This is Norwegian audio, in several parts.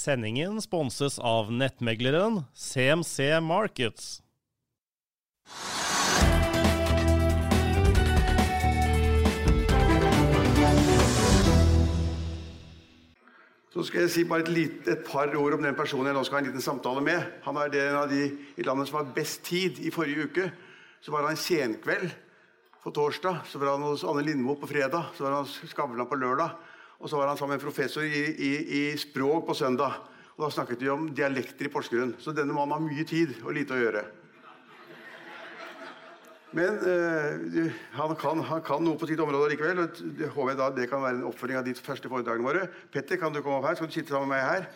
Sendingen sponses av nettmegleren CMC Markets. Så skal jeg si bare et, lit, et, par ord om den personen jeg nå skal ha en liten samtale med. Han er en av de i landet som har best tid. I forrige uke så var han senkveld på torsdag. Så var han hos Anne Lindmo på fredag. Så var han hos Skavlan på lørdag. Og så var han sammen med en professor i, i, i språk på søndag. Og Da snakket vi om dialekter i Porsgrunn. Så denne mannen har mye tid og lite å gjøre. Men øh, han, kan, han, kan, noe på sitt område likevel. og det håper jeg da det kan være en oppfølging av de første foredragene våre. Petter, kan du komme opp her? Skal du sitte sammen med meg her?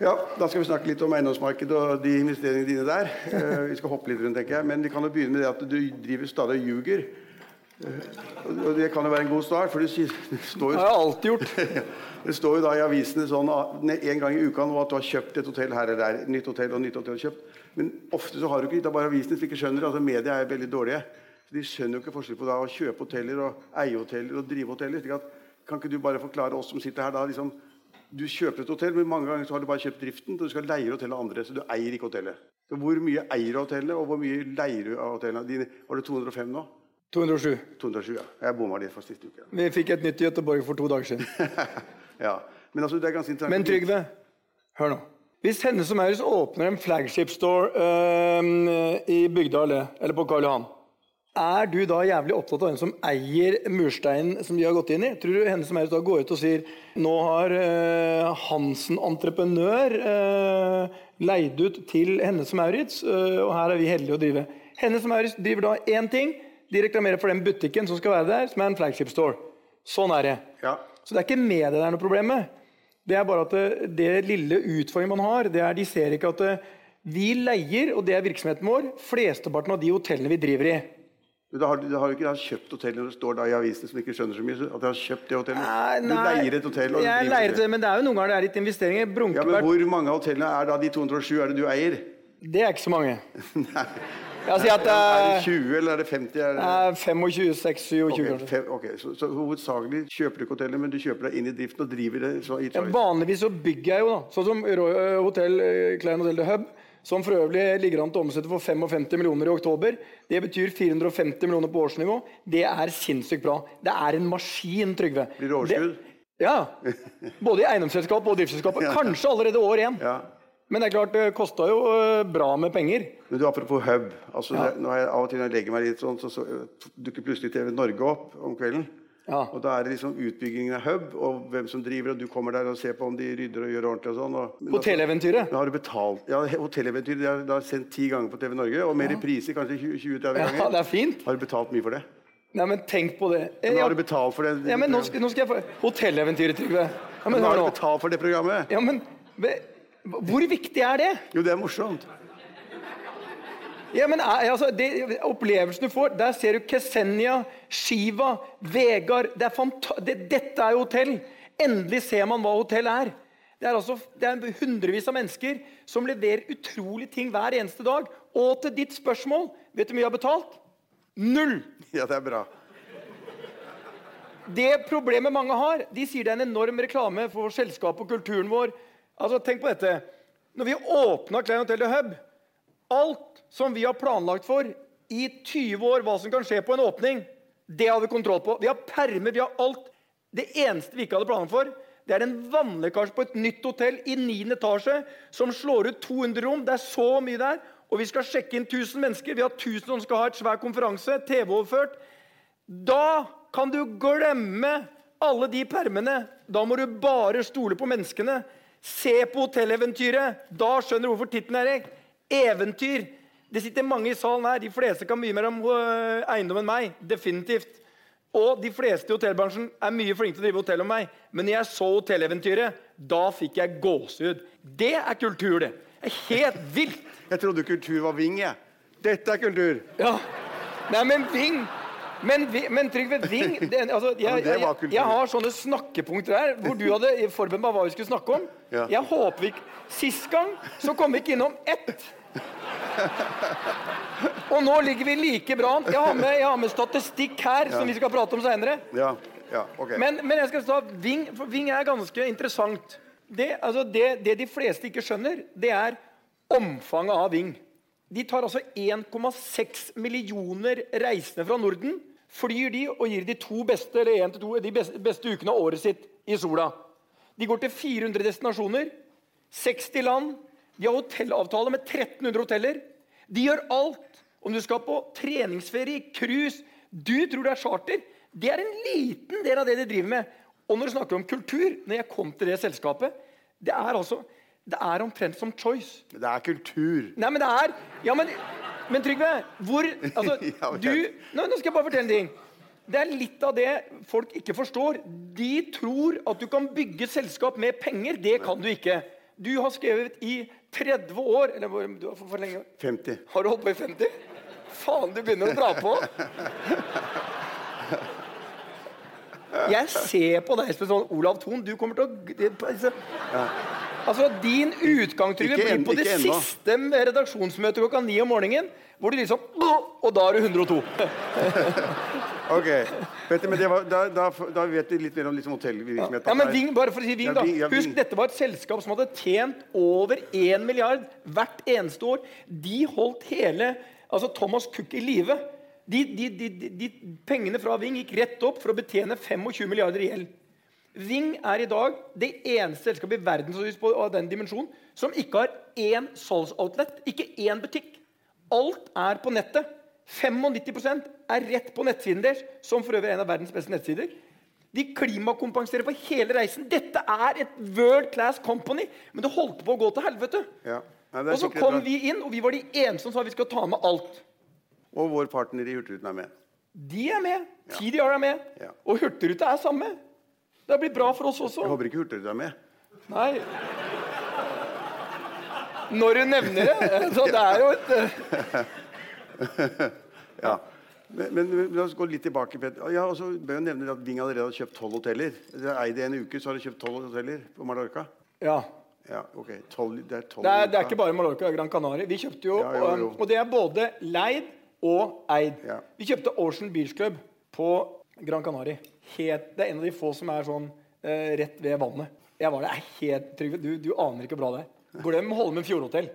Ja, Da skal vi snakke litt om eiendomsmarkedet og de investeringene dine der. Uh, vi skal hoppe litt rundt, tenker jeg. Men vi kan jo begynne med det at du driver stadig og ljuger. Det kan jo være en god start, for det, står jo Det har jeg alltid gjort. det står jo da i avisene sånn en gang i uka at du har kjøpt et hotell her eller der. Nytt hotell og nytt hotell kjøpt. Men ofte så har du ikke det er bare avisene som ikke skjønner. altså Media er veldig dårlige. Så De skjønner jo ikke forskjell på da, å kjøpe hoteller og eie hoteller og drive hoteller. At, kan ikke du bare forklare oss som sitter her da, liksom, Du kjøper et hotell, men mange ganger så har du bare kjøpt driften. Så Du skal leie hotellet av andre, så du eier ikke hotellet. Så Hvor mye eier du hotellet, og hvor mye leier du av hotellet? Har det 205 nå? 207. 207, ja. Jeg bomma litt for siste uke. Vi fikk et nytt i Göteborg for to dager siden. ja, Men altså, det er ganske interessant. Men Trygve, hør nå. Hvis Hennes og Maurits åpner en flagship store øh, i Bygdøy allé, eller på Karl Johan er du da jævlig opptatt av hvem som eier mursteinen som de har gått inn i? Tror du henne som Maurits da går ut og sier nå har øh, Hansen entreprenør øh, leid ut til henne som Maurits, og her er vi heldige å drive. Henne som Maurits driver da én ting. De reklamerer for den butikken som skal være der, som er en flagship store. Sånn er det. Ja. Så det er ikke med det er noe problem med. Det er bare at det, det lille utfordringen man har, det er de ser ikke at vi leier, og det er virksomheten vår, flesteparten av de hotellene vi driver i. Men da har, du har du ikke kjøpt hotellet når det står da i avisene som ikke skjønner så mye. at du har kjøpt det hotellet. Nei, nei, du leier et hotell. Og jeg leier det, men det er jo noen ganger det er litt investeringer. Ja, men Hvor mange av hotellene er da de 207 er det du eier? Det er ikke så mange. nei. Si at, er det 20 eller er det 50? Er det... 25, 6, 27 okay, fem, okay. Så, så hovedsakelig kjøper du ikke hotellet, men du kjøper deg inn i driften og driver det? Så, ja, vanligvis så bygger jeg jo, da. Sånn som hotell, Klein Hotel The Hub som for øvrig ligger an til å omsette for 55 millioner i oktober. Det betyr 450 millioner på årsnivå. Det er sinnssykt bra. Det er en maskin, Trygve. Blir det overskudd? Ja. Både i eiendomsselskap og driftsselskap. Kanskje allerede år én. Ja. Men det er klart, det kosta jo eh, bra med penger. Men du, Apropos hub. altså ja. når jeg, Av og til når jeg legger meg litt sånn, så, så dukker plutselig TV Norge opp om kvelden. Ja. Og Da er det liksom utbyggingen av hub, og hvem som driver, og du kommer der og ser på om de rydder og gjør ordentlig. og sånn. Og, Hotelleventyret? Da har du betalt. Ja, Hotelleventyret det er, det er sendt ti ganger på TV Norge, og mer i priser, kanskje 20-30 ganger. Ja, det er fint. Har du betalt mye for det? Nei, men tenk på det. Men har du betalt for det? Ja, men Nå skal, nå skal jeg få Hotelleventyret, Trygve. Ja, men, men har du betalt for det programmet? Ja, men Hvor viktig er det? Jo, det er morsomt. Ja, men eh, altså, det, Opplevelsen du får Der ser du Kesenia, Shiva, Vegard det er det, Dette er jo hotell. Endelig ser man hva hotell er. Det er, altså, det er hundrevis av mennesker som leverer utrolige ting hver eneste dag. Og til ditt spørsmål Vet du hvor mye jeg har betalt? Null! Ja, det er bra. Det problemet mange har De sier det er en enorm reklame for selskapet og kulturen vår. Altså, Tenk på dette. Når vi åpna Klein Hotel Hub Alt som vi har planlagt for i 20 år, hva som kan skje på en åpning, det har vi kontroll på. Vi har permer, vi har alt. Det eneste vi ikke hadde planer for, det er en vannlekkasje på et nytt hotell i 9. etasje som slår ut 200 rom. Det er så mye der. Og vi skal sjekke inn 1000 mennesker. Vi har 1000 som skal ha et svær konferanse. TV-overført. Da kan du glemme alle de permene. Da må du bare stole på menneskene. Se på hotelleventyret. Da skjønner du hvorfor tittelen er Eventyr. Det sitter mange i salen her. De fleste kan mye mer om øh, eiendom enn meg. Definitivt. Og de fleste i hotellbransjen er mye flinke til å drive hotell om meg. Men når jeg så hotelleventyret, da fikk jeg gåsehud. Det er kultur, det. det er helt vilt. Jeg trodde kultur var Ving, jeg. Dette er kultur. Ja. Nei, men Ving Men, men Trygve Ving det, altså, jeg, jeg, jeg, jeg har sånne snakkepunkter her hvor du hadde forberedt meg hva vi skulle snakke om. Jeg håper vi ikke Sist gang så kom vi ikke innom ett. Og nå ligger vi like bra an. Jeg har med, jeg har med statistikk her som vi skal prate om seinere. Ja, ja, ok. Men, men jeg skal ta Ving, for Ving er ganske interessant. Det, altså det, det de fleste ikke skjønner, det er omfanget av Ving. De tar altså 1,6 millioner reisende fra Norden. Flyr de og gir de to beste, eller en til to, de beste, beste ukene av året sitt i sola. De går til 400 destinasjoner, 60 land. De har hotellavtale med 1300 hoteller. De gjør alt. Om du skal på treningsferie, cruise Du tror det er charter. Det er en liten del av det de driver med. Og når du snakker om kultur, når jeg kom til det selskapet Det er altså Det er omtrent som Choice. Det er kultur. Nei, men det er Ja, men, men Trygve, hvor Altså, Ja, du nå, nå skal jeg bare fortelle en ting. Det er litt av det folk ikke forstår. De tror at du kan bygge selskap med penger. Det kan du ikke. Du har skrevet i 30 år Eller du har for, for lenge 50. Har du holdt på i 50? Faen, du begynner å dra på. Jeg ser på deg som sånn Olav Thon. Du kommer til å det- altså, Din utgang Trygve, blir på det enda. siste redaksjonsmøtet klokka ni om morgenen. Hvor du liksom Og da er du 102. Ok. Du, men det var, da, da, da vet vi litt mer om liksom hotellvirksomheten. Ja, men Ving, bare for å si Ving, da. Husk, dette var et selskap som hadde tjent over 1 milliard hvert eneste år. De holdt hele altså Thomas Cook i live. De, de, de, de, de pengene fra Ving gikk rett opp for å betjene 25 milliarder i gjeld. Ving er i dag det eneste selskapet i verden av den dimensjonen som ikke har én salgsoutlet, ikke én butikk. Alt er på nettet. 95% er rett på nettsiden deres, som for øvrig er en av verdens beste nettsider. De klimakompenserer for hele reisen. Dette er et world class company, men det holdt på å gå til helvete. Ja. Nei, Og så kom bra. vi inn, og vi var de eneste som sa vi skal ta med alt. Og vår partner i Hurtigruten er med. De er med. TDR er med. Ja. Og Hurtigruta er samme. Det blir bra for oss også. Jeg håper ikke Hurtigruten er med. Nei. Når du nevner det. Så det er jo et eh, Ja. Men, men la oss gå litt tilbake. Peter. Ja, og så bør jeg nevne at Ving allerede har kjøpt tolv hoteller. Dere har eid det en uke, så har dere kjøpt tolv hoteller på Mallorca. Ja. Ja, ok. 12, det er tolv Det er, det er ikke bare Mallorca, det er Gran Canaria. Vi kjøpte jo, Ja, jo, jo. Og, Og det er både leid og eid. Ja. Vi kjøpte Ocean Beach Club på Gran Canaria. Helt, det er en av de få som er sånn eh, rett ved vannet. Jeg var der, er helt trygg. du, du aner ikke hvor bra det er. Glem Holmen Fjordhotell.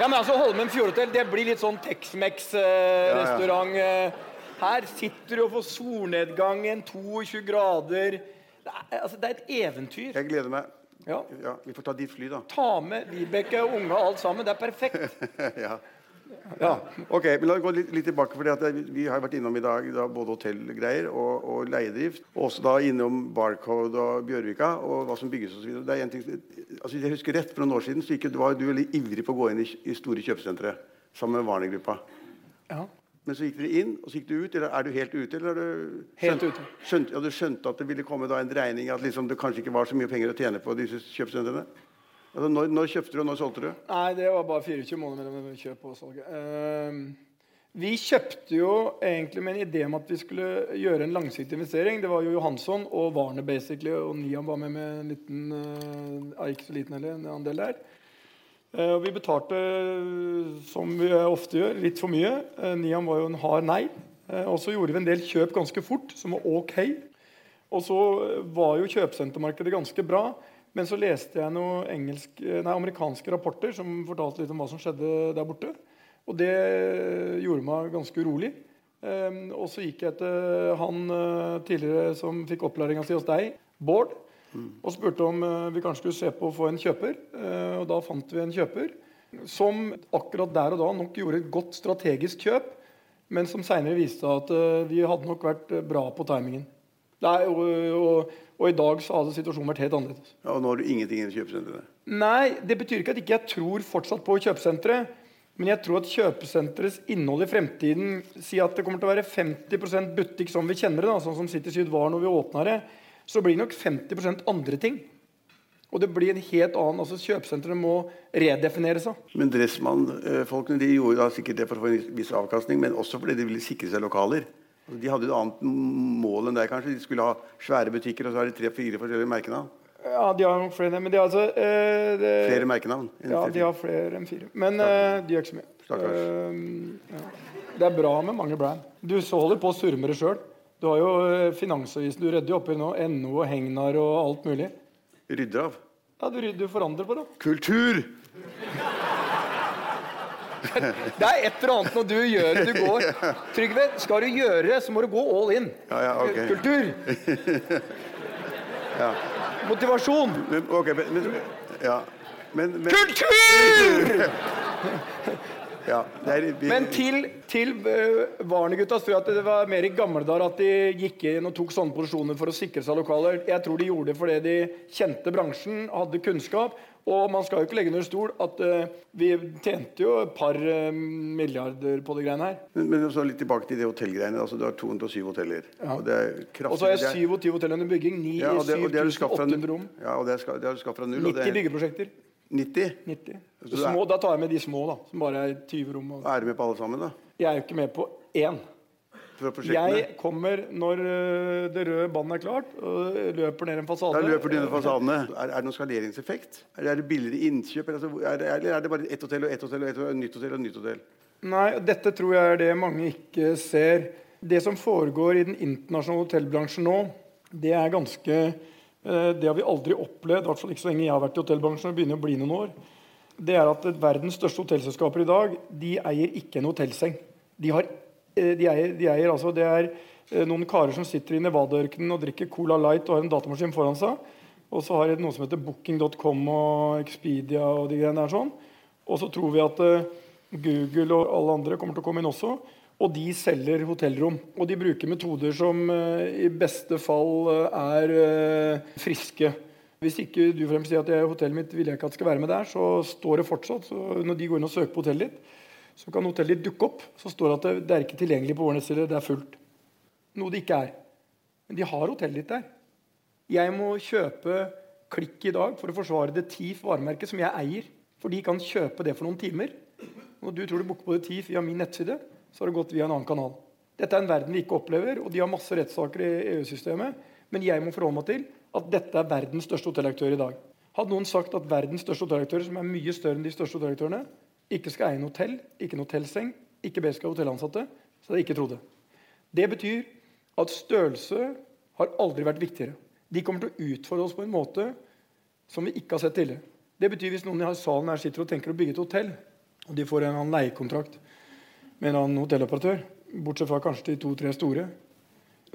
Ja, men altså, Holmen Fjordhotell det blir litt sånn Tex-Mex-restaurant. Her sitter du og får solnedgangen, 22 grader. Det er, altså, det er et eventyr. Jeg gleder meg. Ja. Ja, vi får ta ditt fly, da. Ta med Vibeke og unga alt sammen. Det er perfekt. ja. Ja. Ok, men La oss gå litt, litt tilbake. for Vi har vært innom i dag da, både hotellgreier og, og leiedrift. Og også da innom Barcode og Bjørvika og hva som bygges osv. Altså, jeg husker rett for noen år siden så gikk, du var du veldig ivrig på å gå inn i, i store kjøpesentre sammen med Warner-gruppa. ja. Men så gikk dere inn, og så gikk du ut. Eller er du helt ute? Eller er du Helt skjønt- ute. Skjønt, ja, du skjønte at det ville komme da en dreining, at liksom det kanskje ikke var så mye penger å tjene på disse kjøpesentrene? Altså, når, når kjøpte du, og når solgte du? Nei, det var bare 24 måneder mellom kjøp og salg. Uh, vi kjøpte jo egentlig med en idé om at vi skulle gjøre en langsiktig investering. Det var jo Johansson og Warner basically, og Niam var med med en liten uh, Ikke så liten heller, en andel der. Uh, og vi betalte, eh, som vi ofte gjør, litt for mye. Uh, Niam var jo en hard nei. Eh, og så gjorde vi en del kjøp ganske fort, som var ok. Og så var jo kjøpesentermarkedet ganske bra. Men så leste jeg noen engelsk, nei, amerikanske rapporter som fortalte litt om hva som skjedde der borte. Og det gjorde meg ganske urolig. Um, og så gikk jeg til han eh, tidligere som fikk opplæringa si hos deg, Bård, og spurte om eh, vi kanskje skulle se på å få en kjøper. Eh, og da fant vi en kjøper som akkurat der og da nok gjorde et godt strategisk kjøp, men som seinere viste at eh, vi hadde nok vært eh, bra på timingen. Nei, og, og, og i dag så hadde situasjonen vært helt annerledes. Ja, og nå har du ingenting i kjøpesentrene. Nei, det betyr ikke at ikke jeg tror fortsatt på kjøpesentre. Men jeg tror at kjøpesenterets innhold i fremtiden Si at det kommer til å være 50% butikk som vi kjenner det, da, sånn som City Syd var når vi åpna det. Så blir det nok 50% andre ting. Og det blir en helt annen, altså Kjøpesentrene må redefinere seg. Men Dressmann-folkene de gjorde da sikkert det for å få en viss avkastning, men også fordi de ville sikre seg lokaler. De hadde et annet mål enn deg, kanskje. De skulle ha svære butikker, og så har de tre-fire forskjellige merkenavn. Ja, de har nok flere, men de har altså eh, det, Flere merkenavn. Ja, de har flere enn fire. Men eh, de gjør ikke så mye. Eh, ja. Det er bra med mange brand. Du så holder på å surre med det sjøl. Du har jo eh, Finansavisen, du redder jo oppi nå. NO og Hegnar og alt mulig. Rydder av. Ja, du, du forandrer på det. Kultur! Det er et eller annet når du gjør det du går. Trygve, skal du gjøre det, så må du gå all in. Ja, ja, okay. Kultur. Motivasjon. Men, ok, men, men, ja. men, men, Kultur! ja, det er, vi, Men til, til uh, Varnegutta tror jeg at det var mer i gamle dager at de gikk inn og tok sånne posisjoner for å sikre seg lokaler. Jeg tror de gjorde det fordi de kjente bransjen, hadde kunnskap. Og man skal jo ikke legge under stol at uh, vi tjente jo et par uh, milliarder på de greiene her. men, men så litt tilbake til de hotellgreiene. Altså, du har 207 hoteller. Og det er kraftig. Og så er det er- 27 hoteller under bygging. 9, ja, og det, og det har du skapt fra 7800 rom. Ja, og det har du skaffet fra null. og 90 det er byggeprosjekter. 90? 90. Så det er- Små, da tar jeg med de små, da. Som bare er 20 rom. Og... Er du med på alle sammen, da? Jeg er jo ikke med på én. Fra prosjektene? Jeg kommer når øh, det røde bandet er klart, og løper ned en fasade. Da løper du ned fasadene. Er, er det noen skaleringseffekt? Er det, er det billigere innkjøp? Eller, altså, er, det, eller er det bare ett hotell og ett hotell og ett hotell, og nytt hotell og nytt hotell? Nei, dette tror jeg er det mange ikke ser. Det som foregår i den internasjonale hotellbransjen nå, det er ganske eh, Det har vi aldri opplevd, i hvert fall ikke så lenge jeg har vært i hotellbransjen. Det begynner å bli noen år. Det er at verdens største hotellselskaper i dag de eier ikke en hotellseng. De, har, eh, de, eier, de eier altså Det er eh, noen karer som sitter i Nevada-ørkenen og drikker Cola Light og har en datamaskin foran seg. Og så har de noe som heter Booking.com og Expedia og de greiene der sånn. Og så tror vi at eh, Google og alle andre kommer til å komme inn også. Og de selger hotellrom. Og de bruker metoder som eh, i beste fall eh, er eh, friske. Hvis ikke du frem sier at hotellet mitt vil jeg ikke at skal være med der, så står det fortsatt. Når de går inn og søker på hotellet ditt, så kan hotellet dukke opp. Så står det at det, det er ikke tilgjengelig på vår nettside, det er fullt. Noe det ikke er. Men de har hotellet ditt der. Jeg må kjøpe klikk i dag for å forsvare det TIF varemerket som jeg eier. For de kan kjøpe det for noen timer. Når du tror du booker på det TIF via min nettside, så har det gått via en annen kanal. Dette er en verden vi ikke opplever, og de har masse rettssaker i EU-systemet. Men jeg må forholde meg til at dette er verdens største hotellaktør i dag. Hadde noen sagt at verdens største hotellaktør, som er mye større enn de største hotellaktørene, ikke skal eie en hotell, ikke en hotellseng, ikke beska hotellansatte, så hadde jeg ikke trodd det. Det betyr at størrelse har aldri vært viktigere. De kommer til å utfordre oss på en måte som vi ikke har sett tidligere. Det betyr hvis noen i salen her sitter og tenker å bygge et hotell, og de får en annen leiekontrakt med en annen hotelloperatør, bortsett fra kanskje de to-tre store,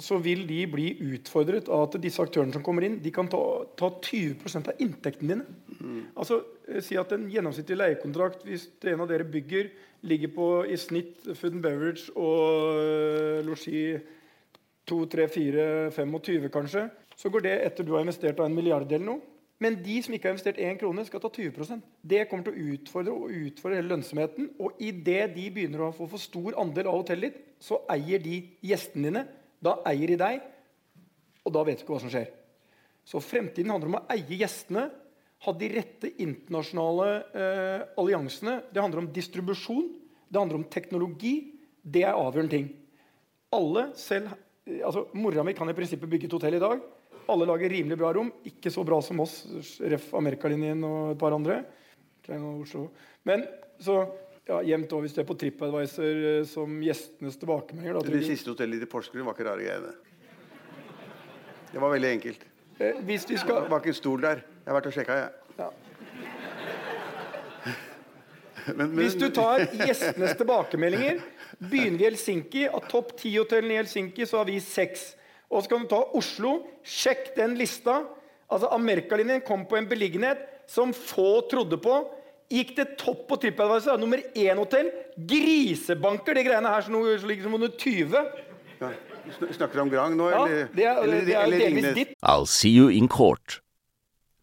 så vil de bli utfordret av at disse aktørene som kommer inn, de kan ta, ta 20% av inntektene dine. Altså, eh, Si at en gjennomsnittlig leiekontrakt hvis en av dere bygger, ligger på i snitt food and beverage og øh, losji 2, 3, 4, 25 kanskje, så går det etter du har investert en milliard eller noe. Men de som ikke har investert én krone, skal ta 20% Det kommer til å utfordre og utfordre hele lønnsomheten. Og idet de begynner å få for stor andel av hotellet ditt, så eier de gjestene dine. Da eier de deg, og da vet du ikke hva som skjer. Så fremtiden handler om å eie gjestene, ha de rette internasjonale eh, alliansene. Det handler om distribusjon, det handler om teknologi. Det er avgjørende ting. Alle selv, eh, altså Mora mi kan i prinsippet bygge et hotell i dag. Alle lager rimelig bra rom. Ikke så bra som oss, ref. Amerikalinjen og et par andre. Men så ja, jevnt over hvis du er på TripAdvisor eh, som gjestenes tilbakemeldinger. da, Det siste hotellet i Porsgrunn var ikke rare greiene. Det var veldig enkelt. Eh, hvis vi skal... Det var ikke en stol der. Jeg har vært og sjekka, jeg. Ja. Men, men, Hvis du tar gjestenes tilbakemeldinger Begynner vi i Helsinki. Av topp ti hotellene i Helsinki så har vi seks. Og så kan du ta Oslo. Sjekk den lista. Altså Amerikalinjen kom på en beliggenhet som få trodde på. Gikk det topp på TripAdvisor. Nummer én-hotell. Grisebanker, de greiene her som ligger som under 20. ja, Snakker du om Grang nå, Ja, eller? det er, eller- det er eller delvis ditt. I'll see you in court.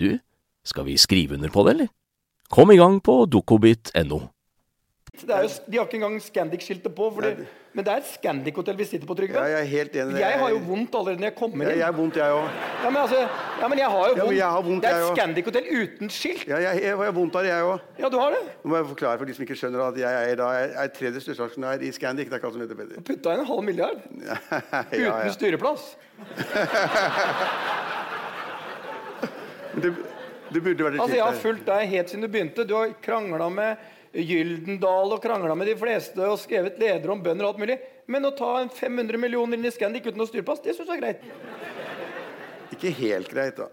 du, skal vi skrive under på det, eller? Kom i gang på dokobit.no. Det er jo, de har ikke engang Scandic-skiltet på, Fordi, det, men det er et Scandic-hotell vi sitter på, Trygve. Ja, jeg er helt enig. Jeg har jo vondt allerede når jeg kommer inn. Ja, jeg har vondt, jeg òg. Ja, men, altså, ja, men jeg har jo vondt. Ja, jeg har vondt, det er et. Scandic-hotell uten skilt. Ja, jeg, jeg har vondt av det, jeg òg. Ja, du har det. Nå må jeg forklare for de som ikke skjønner at jeg er, da, jeg er tredje største aksjonær i Scandic. Det er ikke alt som heter bedre. Putta inn en halv milliard ja, uten styreplass. Det, det burde vært Altså, Jeg har fulgt deg helt siden du begynte. Du har krangla med Gyldendal og krangla med de fleste og skrevet ledere om bønder og alt mulig. Men å ta en 500 millioner inn i Scandic uten å styreplass, det syns jeg er greit. Ikke helt greit, da.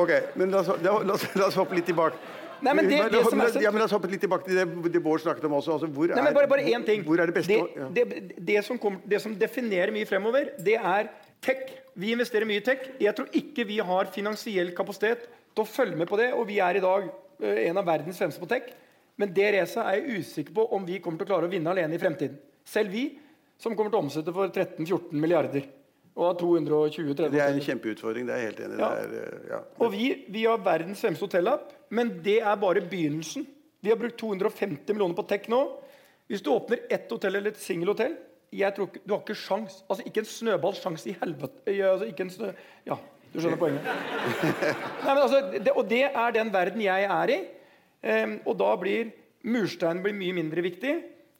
Ok, men la oss, la, oss, la oss hoppe litt tilbake. Nei, men det- La- det som er så- ja, men La oss hoppe litt tilbake til det, det Bård snakket om også. Altså, hvor, Nei, men bare, bare én ting. hvor er det beste det, ja. det, det, som kommer, det som definerer mye fremover, det er tech. Vi investerer mye i tech. Jeg tror ikke vi har finansiell kapasitet til å følge med på det, og vi er i dag eh, en av verdens fremste på tech. Men det racet er jeg usikker på om vi kommer til å klare å vinne alene i fremtiden. Selv vi, som kommer til å omsette for 13-14 milliarder og har 220-30 Det er en kjempeutfordring. Det er jeg helt enig i. Ja. Er, eh, ja. og vi, vi har verdens fremste hotellapp, men det er bare begynnelsen. Vi har brukt 250 millioner på tech nå. Hvis du åpner ett hotell eller et singelhotell jeg tror ikke, Du har ikke sjans, altså ikke en snøballsjans i helvete. Ja, Altså, ikke en snø... Ja, du skjønner poenget. Nei, men altså, det, og det er den verden jeg er i. Um, og da blir murstein blir mye mindre viktig,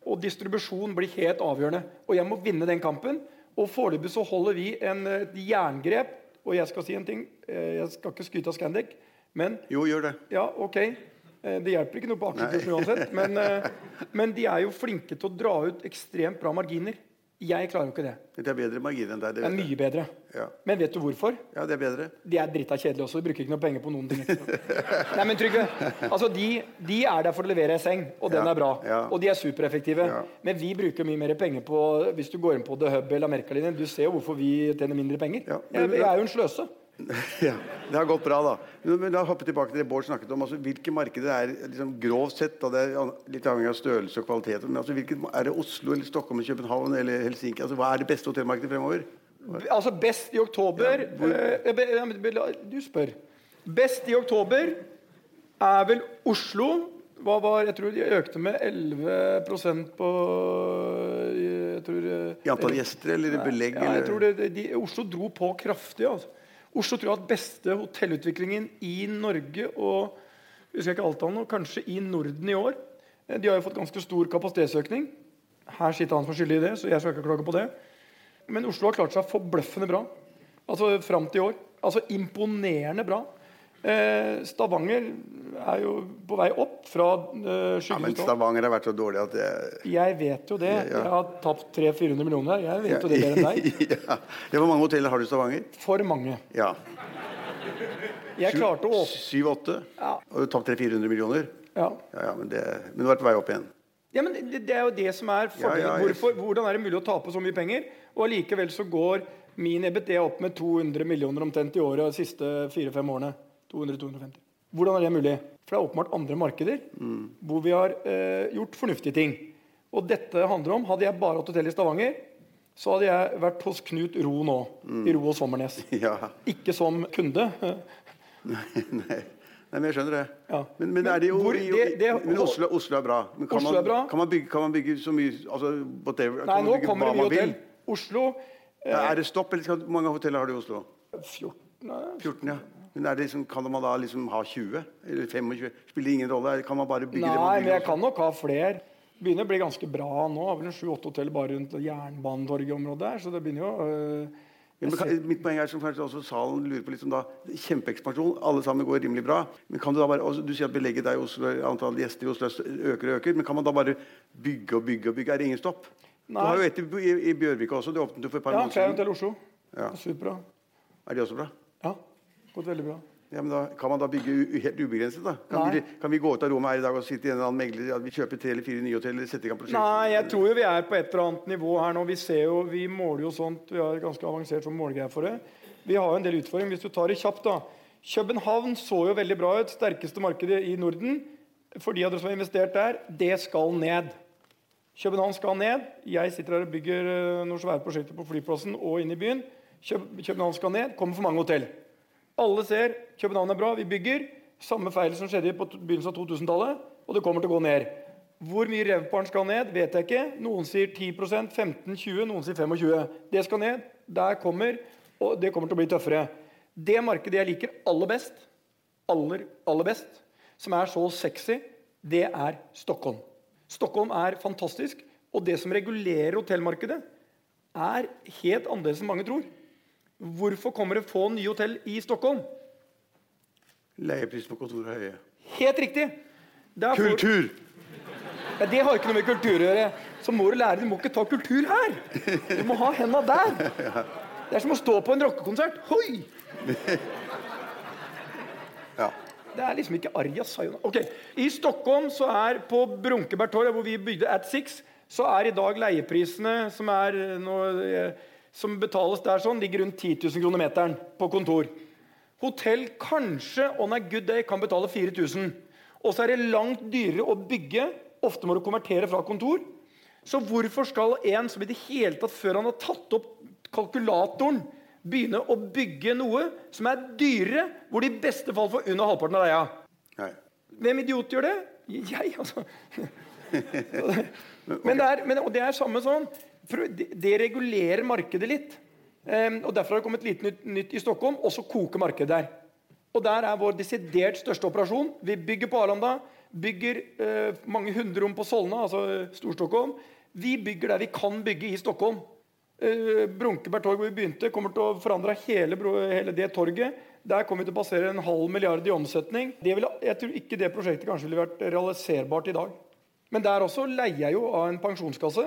og distribusjon blir helt avgjørende. Og jeg må vinne den kampen. Og foreløpig så holder vi en, et jerngrep. Og jeg skal si en ting. eh, Jeg skal ikke skryte av Scandic, men Jo, gjør det. ja, ok. Eh, Det hjelper ikke noe på aksjekursen uansett. Men, eh, men de er jo flinke til å dra ut ekstremt bra marginer. Jeg klarer jo ikke det. Det er bedre margin enn deg. Det Det er mye bedre. Ja. Men vet du hvorfor? ja, det er bedre. De er drita kjedelige også. De bruker ikke noe penger på noen ting. Nei, men Trygve, altså de, de er der for å levere seng, og den Ja, er bra. ja. Og de er supereffektive. Men vi bruker mye mer penger på Hvis du går inn på The Hub eller Amerikalinjen, du ser jo hvorfor vi tjener mindre penger. Jeg, jeg er jo en sløse. Ja, Det har gått bra, da. Men, la hoppe tilbake til det Bård snakket om. Altså, hvilke markeder er liksom, grovt sett, da, det er litt avhengig av størrelse og kvalitet, men altså, hvilket, er det Oslo eller Stockholm eller København eller Helsinki? Altså, hva er det beste hotellmarkedet fremover? Altså best i oktober be- ja, be- la- Du spør. Best i oktober er vel Oslo. Hva var, jeg tror de økte med 11% på eh, jeg tror, I antall gjester eller belegg? Ja, jeg eller? tror det, de, Oslo dro på kraftig. Altså. Oslo tror jeg har hatt beste hotellutviklingen i Norge og husker jeg ikke alt av kanskje i Norden i år. Eh, De har jo fått ganske stor kapasitetsøkning. Her sitter han som er skyldig i det, så jeg skal ikke klage på det. Men Oslo har klart seg forbløffende bra altså fram til i år. Altså imponerende bra. Eh, Stavanger er jo på vei opp fra eh, Ja, men. Stavanger har vært så dårlig at det Jeg vet jo det. Ja, ja. Jeg har tapt 300-400 millioner her. Jeg vet jo det bedre enn deg. ja. ja, Hvor mange hoteller har du i Stavanger? For mange. Ja. Jeg klarte å Syv-åtte? Ja. Og du har tapt 300-400 millioner? ja. Ja, ja, men, det, men du er på vei opp igjen. ja, men det, det er jo det som er fordelen. Ja, ja, Hvorfor, hvordan er det mulig å tape så mye penger, og allikevel så går min EBT opp med 200 millioner omtrent i året de siste fire-fem årene? 200-250. Hvordan er det mulig? For det er åpenbart andre markeder hvor vi har eh, gjort fornuftige ting. Og dette handler om Hadde jeg bare hatt hotell i Stavanger, så hadde jeg vært hos Knut Ro nå. I Ro og Sommernes. Ja. Ikke som kunde. Nei. Nei, men jeg skjønner det. Ja. Men, men, er det jo hvor- det- det- men Oslo, Oslo er bra. Men kan, Oslo man, er bra. Kan, man bygge, kan man bygge så mye altså, whatever, Nei, nå kommer det mye hotell. Oslo Ja, Er det stopp, eller hvor mange hoteller har du i Oslo? 14 nei, 14, ja. Men er det liksom, kan man da liksom ha 20? Eller 25? Spiller ingen rolle? Kan man bare bygge det Nei, man men jeg kan nok ha flere. Begynner å bli ganske bra nå. Har vel en sju-åtte hotell bare rundt Jernbanetorget-området der. Så det begynner jo øh, Men, mitt poeng er som kanskje også salen lurer på liksom da, Kjempeekspansjon, alle sammen går rimelig bra. Men kan Du da bare, også, du sier at belegget der i Oslo, antall gjester i Oslo øker og øker. Men kan man da bare bygge og bygge og bygge? Er det ingen stopp? Nei. Du har jo et i, i, i Bjørvika også. Det åpnet jo for et par Ja, måneder siden. Hotel Oslo. Ja. Superbra. Er de også bra? Ja, gått veldig bra. Ja, men da Kan man da bygge helt ubegrenset? da? Kan vi, kan vi gå ut av rommet her i dag og sitte i en eller annen megler at vi kjøper tre eller fire nye hoteller? sette i gang prosjekt? Nei, jeg tror jo vi er på et eller annet nivå her nå. Vi ser jo, vi måler jo sånt. Vi har ganske avansert som målgreier for det. Vi har jo en del utfordringer. Hvis du tar det kjapt, da. København så jo veldig bra ut. Sterkeste markedet i Norden. For de av dere som har investert der, det skal ned. København skal ned. Jeg sitter her og bygger eh, noen svære prosjekter på flyplassen og inne i byen. København skal ned. Kommer for mange hotell. Alle ser København er bra, vi bygger. Samme feil som skjedde på begynnelsen av 2000-tallet, og det kommer til å gå ned. Hvor mye revparen skal ned, vet jeg ikke. Noen sier 10% 15-20 noen sier 25 Det skal ned. Der kommer, og det kommer til å bli tøffere. Det markedet jeg liker aller best, aller, aller best, som er så sexy, det er Stockholm. Stockholm er fantastisk, og det som regulerer hotellmarkedet, er helt annerledes enn mange tror. Hvorfor kommer det få nye hotell i Stockholm? Leiepris på kontoret er høye. Helt riktig! Der får- Kultur! Ja, det har ikke noe med kultur å gjøre. Så må du lære, du må ikke ta kultur her. Du må ha henda der. Det er som å stå på en rockekonsert. Hoi! Ja. Det er liksom ikke Arja Sayona. Ok, I Stockholm så er på Brunkebergtorget, hvor vi bygde At Six, så er i dag leieprisene som, er nå, eh, som betales der sånn, ligger rundt 10 000 kroner meteren på kontor. Hotell kanskje on a good day kan betale 4000. Og så er det langt dyrere å bygge. Ofte må du konvertere fra kontor. Så hvorfor skal en som i det hele tatt, før han har tatt opp kalkulatoren, begynne å bygge noe som er dyrere, hvor de i beste fall får under halvparten av leia? Nei. Hvem idiot gjør det? Jeg, altså. Men det er, men, og det er samme sånn. Det, regulerer markedet litt. Ehm, og Derfor har det kommet lite nytt, i Stockholm, og så koker markedet der. Og Der er vår desidert største operasjon. Vi bygger på Arlanda, bygger eh, mange hundre rom på Solna, altså eh, Stor-Stockholm. Vi bygger der vi kan bygge i Stockholm. Uh, Brunkeberg torg, hvor vi begynte, kommer til å forandre hele, hele det torget. Der kommer vi til å passere en halv milliard i omsetning. Ville, jeg tror ikke det prosjektet kanskje ville vært realiserbart i dag. Men der også leier jeg jo av en pensjonskasse.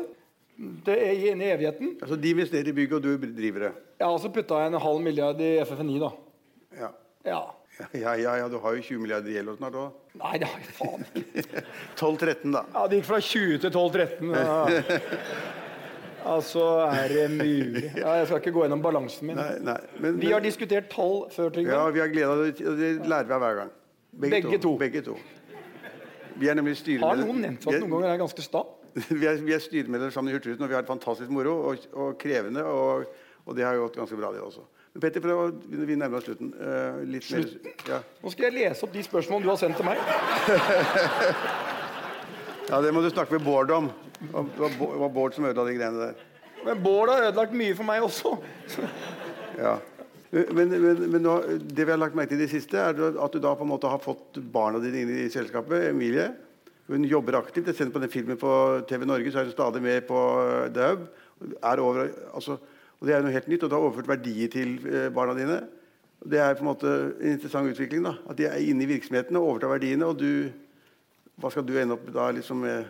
Det er inn i evigheten. Altså, De investerer i bygg, og du driver det. Ja, og så putta en halv milliard i FFNI, da. Ja. Ja. Ja, ja, ja, du har jo 20 milliarder i gjeld snart òg. Nei, det har jeg faen ikke. 12-13, da. Ja, det gikk fra 20 til 12-13. Altså, er det mulig? Ja, jeg skal ikke gå gjennom balansen min. Nei, nei. Men, Vi har diskutert tall før, Trygve. ja, vi har gleda oss, og det lærer vi av hver gang. Begge to. Begge to. Vi er nemlig Har noen nevnt at noen ganger er ganske sta? Vi er, vi er styremedlemmer sammen i Hurtigruten, og vi har det fantastisk moro og, og krevende. Og, og det har gått ganske bra, det også. Men Petter, prøv å, vi nærmer oss slutten. Uh, litt mer, ja. Nå skal jeg lese opp de spørsmålene du har sendt til meg. ja, det må du snakke med Bård om. Det var- Bård som ødela de greiene der. Men Bård har ødelagt mye for meg også. Ja. Men, men, men det vi har lagt merke til i det siste, er at du da på en måte har fått barna dine inn i selskapet. Emilie. Hun jobber aktivt. Jeg sender på den filmen på TV Norge, så er hun stadig med på eh, The Hub. Altså, og det er noe helt nytt, og du har overført verdier til eh, barna dine. Det er på en måte en interessant utvikling. da, At de er inne i virksomheten og overtar verdiene. Og du Hva skal du ende opp da liksom med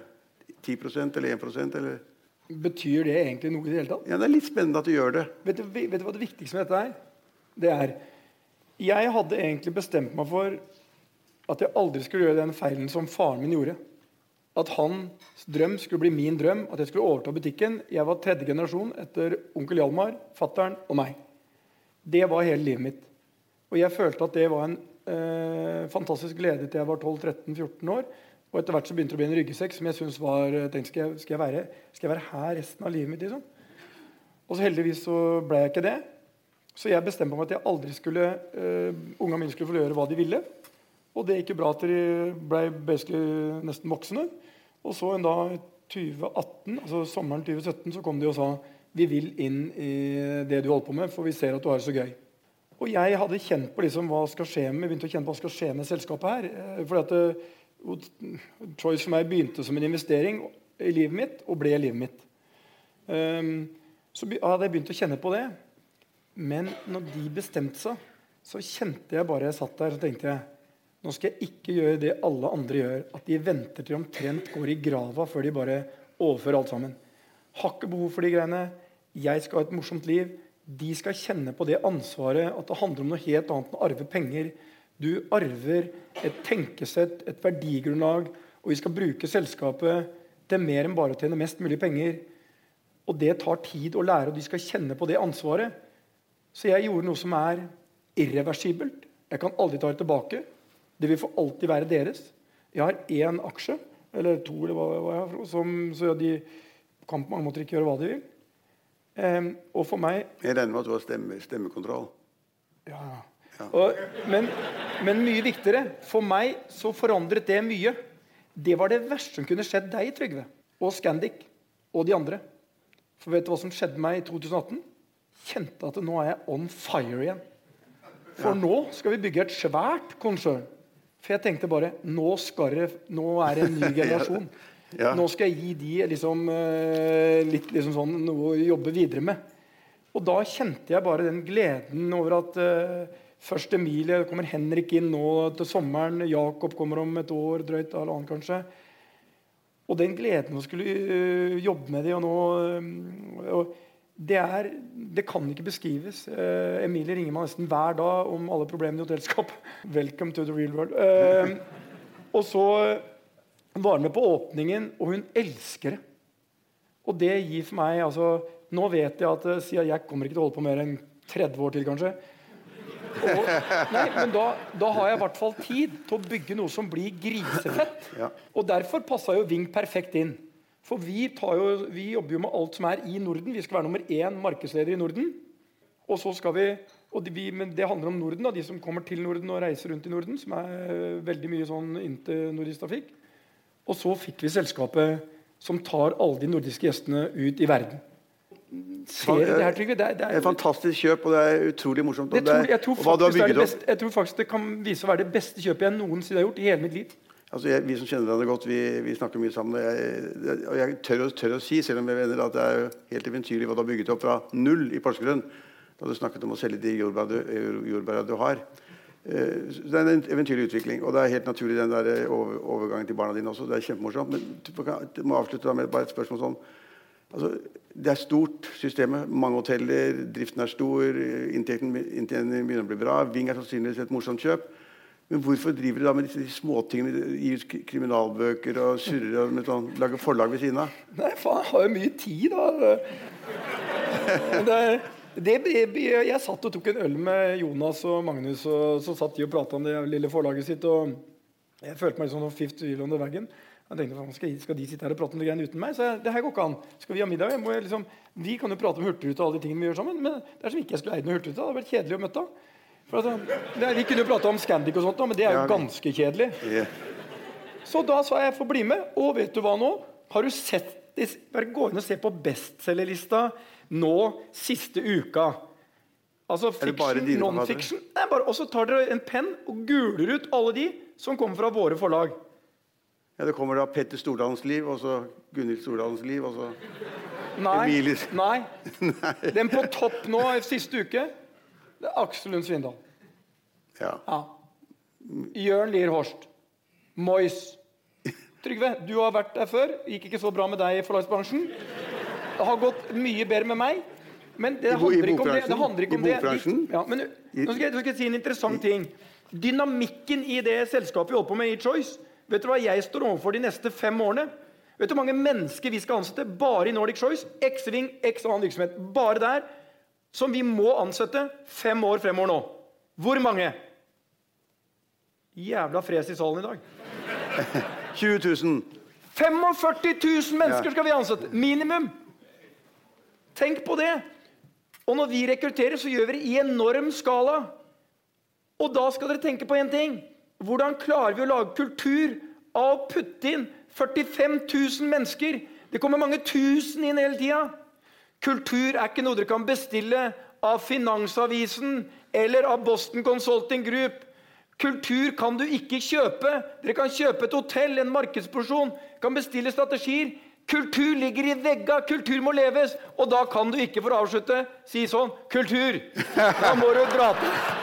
10% eller 1% eller? Betyr det egentlig noe i det hele tatt? Ja, Det er litt spennende at du gjør det. Vet du, vet du hva det viktigste med dette er? Det er Jeg hadde egentlig bestemt meg for at jeg aldri skulle gjøre den feilen som faren min gjorde. At hans drøm skulle bli min drøm, at jeg skulle overta butikken. Jeg var tredje generasjon etter onkel Hjalmar, fattern og meg. Det var hele livet mitt. Og jeg følte at det var en eh, fantastisk glede til jeg var 12-13-14 år. Og etter hvert så begynte det å bli en ryggsekk som jeg syntes var tenkte, skal jeg, skal, jeg være, skal jeg være her resten av livet mitt? liksom? Og så heldigvis så ble jeg ikke det. Så jeg bestemte meg at jeg aldri skulle uh, unga mine skulle få gjøre hva de ville. Og det gikk jo bra til de ble nesten voksne. Og så en dag i 2018, altså sommeren 2017 så kom de og sa vi vil inn i det du holder på med, for vi ser at du har det så gøy. Og jeg hadde kjent på liksom hva skal skje med, begynte å kjenne på hva skal skje med selskapet her. Eh, fordi at uh, Choice for meg begynte som en investering i livet mitt og ble livet mitt. Um, så hadde jeg begynt å kjenne på det. Men når de bestemte seg, så kjente jeg bare jeg satt der og tenkte jeg, nå skal jeg ikke gjøre det alle andre gjør. At de venter til omtrent går i grava før de bare overfører alt sammen. Har ikke behov for de greiene. Jeg skal ha et morsomt liv de skal kjenne på det ansvaret at det handler om noe helt annet enn å arve penger. Du arver et tenkesett, et verdigrunnlag, og vi skal bruke selskapet til mer enn bare å tjene mest mulig penger. Og det tar tid å lære, og de skal kjenne på det ansvaret. Så jeg gjorde noe som er irreversibelt. Jeg kan aldri ta det tilbake. Det vil for alltid være deres. Jeg har én aksje, eller to, eller hva, hva jeg har, som, så de kan på mange måter ikke gjøre hva de vil. Um, og for meg Jeg regner med at du har stemme, stemmekontroll? Ja. ja. Og, men, men, mye viktigere For meg så forandret det mye. Det var det verste som kunne skjedd deg, Trygve. Og Scandic. Og de andre. For vet du hva som skjedde meg i 2018? Kjente at nå er jeg on fire igjen. For ja. nå skal vi bygge et svært konsern. For jeg tenkte bare nå, skal det, nå er det en ny generasjon. Ja. Nå skal jeg gi de liksom, eh, litt liksom sånn, noe å jobbe videre med. Og da kjente jeg bare den gleden over at uh, først Emilie, kommer Henrik inn nå til sommeren, Jakob kommer om et år, drøyt eller annet kanskje. Og den gleden å skulle uh, jobbe med de og nå uh, det, er, det, kan ikke beskrives. Emilie ringer meg nesten hver dag om alle problemene i hotellskap. Welcome to the real world. og så var hun med på åpningen, og hun elsker det. Og det gir for meg altså, Nå vet jeg at eh, siden jeg kommer ikke til å holde på mer enn 30 år til, kanskje. Og, nei, men da, da, har jeg i hvert fall tid til å bygge noe som blir grisefett. Ja. Og derfor passa jo Ving perfekt inn. For vi, jo, vi, jobber jo med alt som er i Norden. Vi skal være nummer én markedsleder i Norden. Og så skal vi, og det, vi, men det handler om Norden, da, de som kommer til Norden og reiser rundt i Norden. Som er veldig mye sånn internordisk trafikk. Og så fikk vi selskapet som tar alle de nordiske gjestene ut i verden. Ser du det her, Trygve? Det, det, er et fantastisk kjøp, og det er utrolig morsomt. Jeg tror, jeg, tror det best, jeg tror, faktisk det kan vise å være det beste kjøpet jeg noensinne har gjort i hele mitt liv. Altså, jeg, vi som kjenner hverandre godt, vi, vi, snakker mye sammen. Og jeg, og jeg tør, tør, å si, selv om jeg mener at det er helt eventyrlig hva du har bygget opp fra null i Porsgrunn, da du snakket om å selge de jordbærene du, har. Så det er en eventyrlig utvikling, og det er helt naturlig den der eh, overgangen til barna dine også. Det er kjempemorsomt. Men du må avslutte med bare et spørsmål sånn altså, Det er stort, systemet. Mange hoteller, driften er stor, inntekten begynner å bli bra. Ving er sannsynligvis et morsomt kjøp. Men hvorfor driver du da med disse småtingene? Gir ut kriminalbøker og surrer og sånn, lager forlag ved siden av? Nei, faen, jeg har jo mye tid, da. Det det, jeg satt og tok en øl med Jonas og Magnus, og så satt de og prata om det lille forlaget sitt. og Jeg følte meg sånn fifth wheel the wagon. Jeg tenkte, skal, skal de sitte her og prate om det greiene uten meg? Så jeg, det her går ikke an. Skal Vi ha middag? Liksom, vi kan jo prate om Hurtigruta og alle de tingene vi gjør sammen. Men det er som ikke jeg skulle eid noe Hurtigruta. Det hadde vært kjedelig å møte altså, Vi kunne jo prate om Scandic og sånt, men det er jo ganske kjedelig. Så da sa jeg få bli med. Og vet du hva nå? Har du sett Bare gå inn og se på bestselgerlista nå siste uka. Altså fiction, non-fiction. Og så tar dere en penn og guler ut alle de som kommer fra våre forlag. Ja, Det kommer da Petter Stordalens liv, og så Gunhild Stordalens liv, og så. Nei. Nei. Den på topp nå siste uke, det er Aksel Lund Svindal. Ja. ja. Jørn Lier Horst. Mois. Trygve, du har vært der før. Gikk ikke så bra med deg i forlagsbransjen. Det har gått mye bedre med meg. Men det handler ikke om det. det, handler ikke om det. Ja, men, nå, skal jeg, nå skal jeg si en interessant ting. Dynamikken i det selskapet vi holder på med i Choice Vet du hva jeg står overfor de neste fem årene? Vet du hvor mange mennesker vi skal ansette bare i Nordic Choice? X-Wing, X annen virksomhet. Bare der. Som vi må ansette fem år fremover nå. Hvor mange? Jævla fres i salen i dag. 20 000. 45 000 mennesker skal vi ansette! Minimum! Tenk på det! Og når vi rekrutterer, så gjør vi det i enorm skala. Og da skal dere tenke på én ting. Hvordan klarer vi å lage kultur av å putte inn 45 000 mennesker? Det kommer mange tusen inn hele tida. Kultur er ikke noe dere kan bestille av Finansavisen eller av Boston Consulting Group. Kultur kan du ikke kjøpe. Dere kan kjøpe et hotell, en markedsporsjon, kan bestille strategier. Kultur ligger i vegga, kultur må leves. Og da kan du ikke, for å avslutte, si sånn Kultur! Da må du dra til.